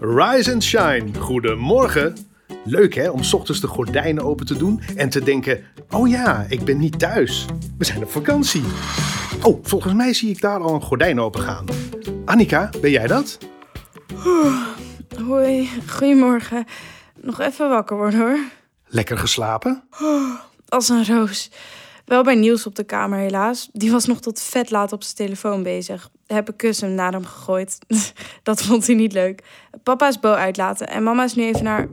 Rise and shine. Goedemorgen. Leuk hè, om 's ochtends de gordijnen open te doen en te denken: oh ja, ik ben niet thuis. We zijn op vakantie. Oh, volgens mij zie ik daar al een gordijn open gaan. Annika, ben jij dat? Hoi, goedemorgen. Nog even wakker worden hoor. Lekker geslapen? Als een roos. Wel bij Niels op de kamer helaas. Die was nog tot vet laat op zijn telefoon bezig. Heb een kussen naar hem gegooid. Dat vond hij niet leuk. Papa is Bo uitlaten en mama is nu even naar...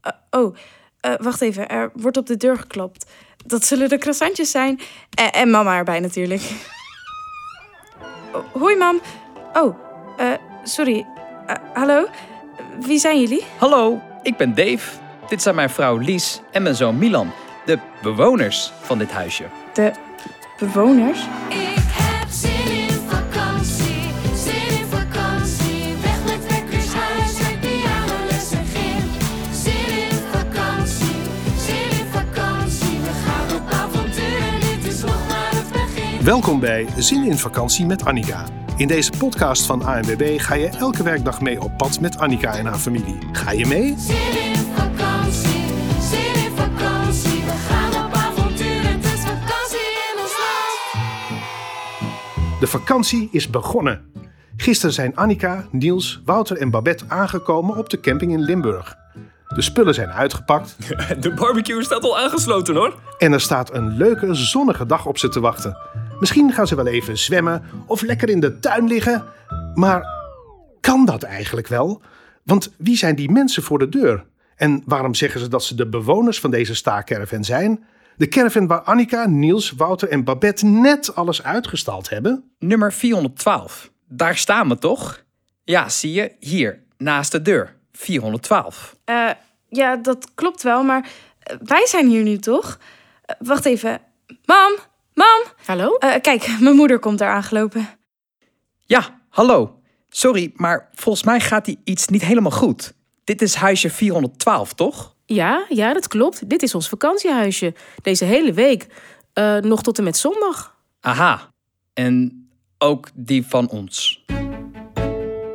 Eh, oh, eh, wacht even. Er wordt op de deur geklopt. Dat zullen de croissantjes zijn. En, en mama erbij natuurlijk. Oh, hoi mam. Oh, eh, sorry. Hallo? Wie zijn jullie? Hallo, ik ben Dave. Dit zijn mijn vrouw Lies en mijn zoon Milan, de bewoners van dit huisje. De bewoners? Ik heb zin in vakantie, zin in vakantie. Weg met wekkers, huis, met pianolessen, gym. Zin in vakantie, zin in vakantie. We gaan op avontuur, dit is nog maar het begin. Welkom bij Zin in Vakantie met Annika. In deze podcast van ANWB ga je elke werkdag mee op pad met Annika en haar familie. Ga je mee? Zin in vakantie, De vakantie is begonnen. Gisteren zijn Annika, Niels, Wouter en Babette aangekomen op de camping in Limburg. De spullen zijn uitgepakt De barbecue staat al aangesloten hoor. en er staat een leuke zonnige dag op ze te wachten. Misschien gaan ze wel even zwemmen of lekker in de tuin liggen. Maar kan dat eigenlijk wel? Want wie zijn die mensen voor de deur? En waarom zeggen ze dat ze de bewoners van deze staakerven zijn? De caravan waar Annika, Niels, Wouter en Babette net alles uitgestald hebben? Nummer 412. Daar staan we toch? Ja, zie je, hier, naast de deur. 412. Eh, ja, dat klopt wel, maar eh, wij zijn hier nu toch? Eh, wacht even. Mam, mam. Hallo? Eh, kijk, mijn moeder komt daar aangelopen. Ja, hallo. Sorry, maar volgens mij gaat die iets niet helemaal goed. Dit is huisje 412, toch? Ja, ja, dat klopt. Dit is ons vakantiehuisje. Deze hele week. Eh, nog tot en met zondag. Aha. En ook die van ons.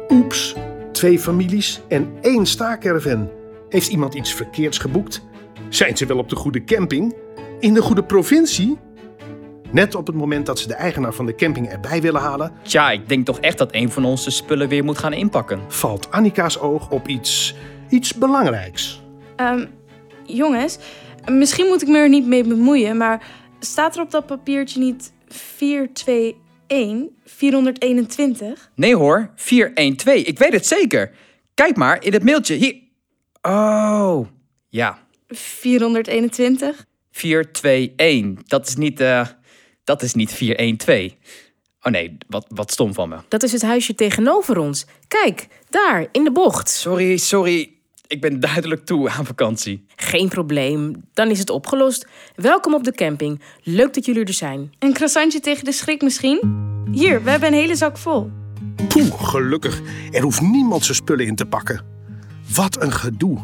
Oeps, twee families en één staakerven. Heeft iemand iets verkeerds geboekt? Zijn ze wel op de goede camping? In de goede provincie? Net op het moment dat ze de eigenaar van de camping erbij willen halen, Tja, ik denk toch echt dat een van ons de spullen weer moet gaan inpakken. valt Annika's oog op iets, iets belangrijks. Ehm, jongens, misschien moet ik me er niet mee bemoeien, maar staat er op dat papiertje niet 421, 421? Nee hoor, 412. Ik weet het zeker. Kijk maar in het mailtje. Hier. Oh, ja. 421? 421. Dat is niet, eh, dat is niet 412. Oh nee, wat, wat stom van me. Dat is het huisje tegenover ons. Kijk, daar, in de bocht. Sorry, sorry. Ik ben duidelijk toe aan vakantie. Geen probleem, dan is het opgelost. Welkom op de camping. Leuk dat jullie er zijn. Een croissantje tegen de schrik misschien? Hier, we hebben een hele zak vol. Poeh, gelukkig. Er hoeft niemand zijn spullen in te pakken. Wat een gedoe.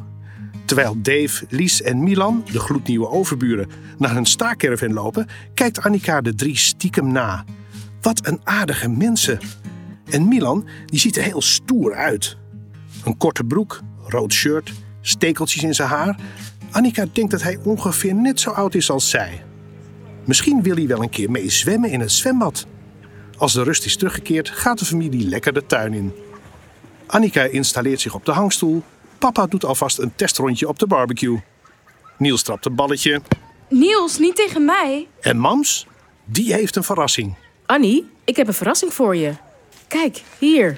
Terwijl Dave, Lies en Milan, de gloednieuwe overburen, naar hun staakerven lopen, kijkt Annika de drie stiekem na. Wat een aardige mensen. En Milan, die ziet er heel stoer uit. Een korte broek, rood shirt, stekeltjes in zijn haar. Annika denkt dat hij ongeveer net zo oud is als zij. Misschien wil hij wel een keer mee zwemmen in het zwembad. Als de rust is teruggekeerd, gaat de familie lekker de tuin in. Annika installeert zich op de hangstoel. Papa doet alvast een testrondje op de barbecue. Niels trapt een balletje. Niels, niet tegen mij. En Mams, die heeft een verrassing. Annie, ik heb een verrassing voor je. Kijk, hier.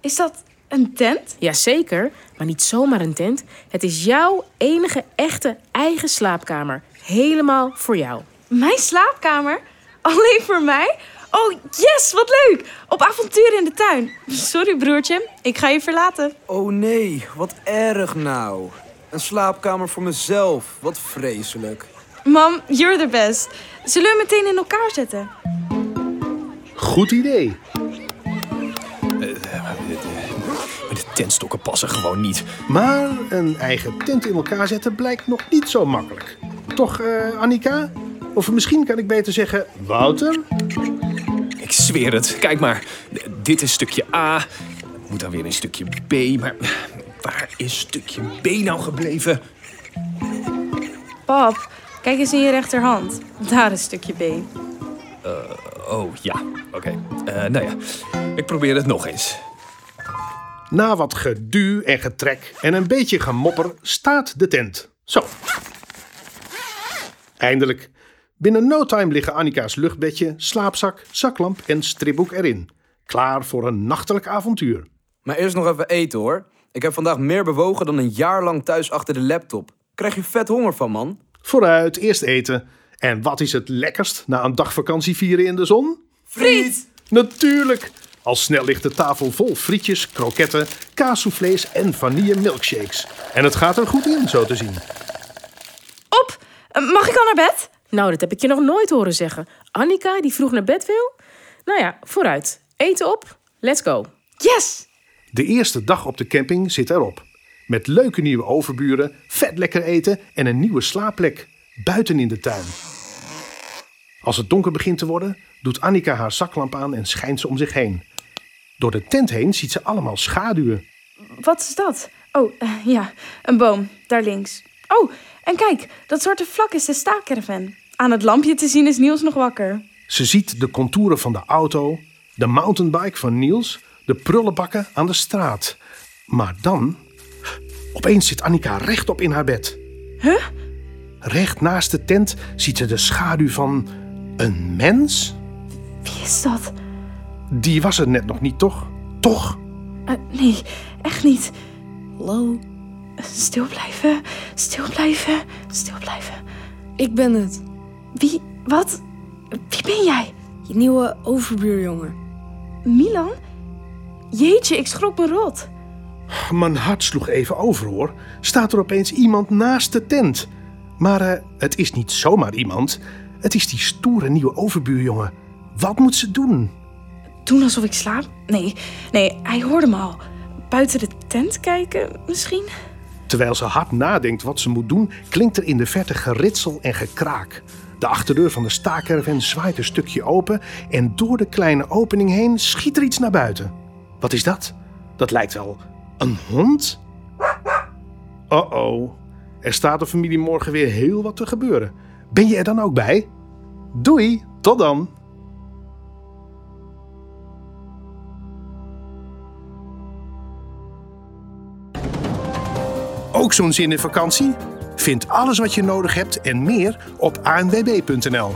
Is dat een tent? Jazeker, maar niet zomaar een tent. Het is jouw enige echte eigen slaapkamer. Helemaal voor jou. Mijn slaapkamer? Alleen voor mij? Oh, yes, wat leuk! Op avontuur in de tuin. Sorry, broertje, ik ga je verlaten. Oh nee, wat erg nou. Een slaapkamer voor mezelf, wat vreselijk. Mam, you're the best. Zullen we meteen in elkaar zetten? Goed idee. Tentstokken passen gewoon niet. Maar een eigen tent in elkaar zetten blijkt nog niet zo makkelijk. Toch, eh, Annika? Of misschien kan ik beter zeggen, Wouter? Ik zweer het. Kijk maar. Dit is stukje A. Moet dan weer een stukje B. Maar Waar is stukje B nou gebleven? Pap, kijk eens in je rechterhand. Daar een stukje been. Oh, ja. Oké. Eh, nou ja, ik probeer het nog eens. Na wat geduw en getrek en een beetje gemopper staat de tent. Zo. Eindelijk. Binnen no time liggen Annika's luchtbedje, slaapzak, zaklamp en stripboek erin. Klaar voor een nachtelijk avontuur. Maar eerst nog even eten hoor. Ik heb vandaag meer bewogen dan een jaar lang thuis achter de laptop. Krijg je vet honger van, man? Vooruit, eerst eten. En wat is het lekkerst na een dag vakantie vieren in de zon? Friet! Natuurlijk! Al snel ligt de tafel vol frietjes, kroketten, kaassoufflés en vanille milkshakes. En het gaat er goed in, zo te zien. Op! Eh, Mag ik al naar bed? Nou, dat heb ik je nog nooit horen zeggen. Annika, die vroeg naar bed wil? Nou ja, vooruit. Eten op. Let's go. Yes! De eerste dag op de camping zit erop. Met leuke nieuwe overburen, vet lekker eten en een nieuwe slaapplek. Buiten in de tuin. Als het donker begint te worden, doet Annika haar zaklamp aan en schijnt ze om zich heen. Door de tent heen ziet ze allemaal schaduwen. Wat is dat? Oh, eh, ja, een boom, daar links. Oh, en kijk, dat zwarte vlak is de staakcaravan. Aan het lampje te zien is Niels nog wakker. Ze ziet de contouren van de auto, de mountainbike van Niels, de prullenbakken aan de straat. Maar dan... Opeens zit Annika rechtop in haar bed. Huh? Recht naast de tent ziet ze de schaduw van een mens. Wie is dat? Die was er net nog niet, toch? Toch? Eh, nee, echt niet. Hallo? Stil blijven, stil blijven, stil blijven. Ik ben het. Wie, wat? Wie ben jij? Je nieuwe overbuurjongen. Milan? Jeetje, ik schrok me rot. Mijn hart sloeg even over, hoor. Staat er opeens iemand naast de tent. Maar eh, het is niet zomaar iemand. Het is die stoere nieuwe overbuurjongen. Wat moet ze doen? Doen alsof ik slaap? Nee, nee, hij hoorde me al. Buiten de tent kijken, misschien? Terwijl ze hard nadenkt wat ze moet doen, klinkt er in de verte geritsel en gekraak. De achterdeur van de staakerven zwaait een stukje open en door de kleine opening heen schiet er iets naar buiten. Wat is dat? Dat lijkt wel een hond? Oh-oh, er staat de familie morgen weer heel wat te gebeuren. Ben je er dan ook bij? Doei, tot dan. Ook zo'n zin in vakantie? Vind alles wat je nodig hebt en meer op anwb.nl.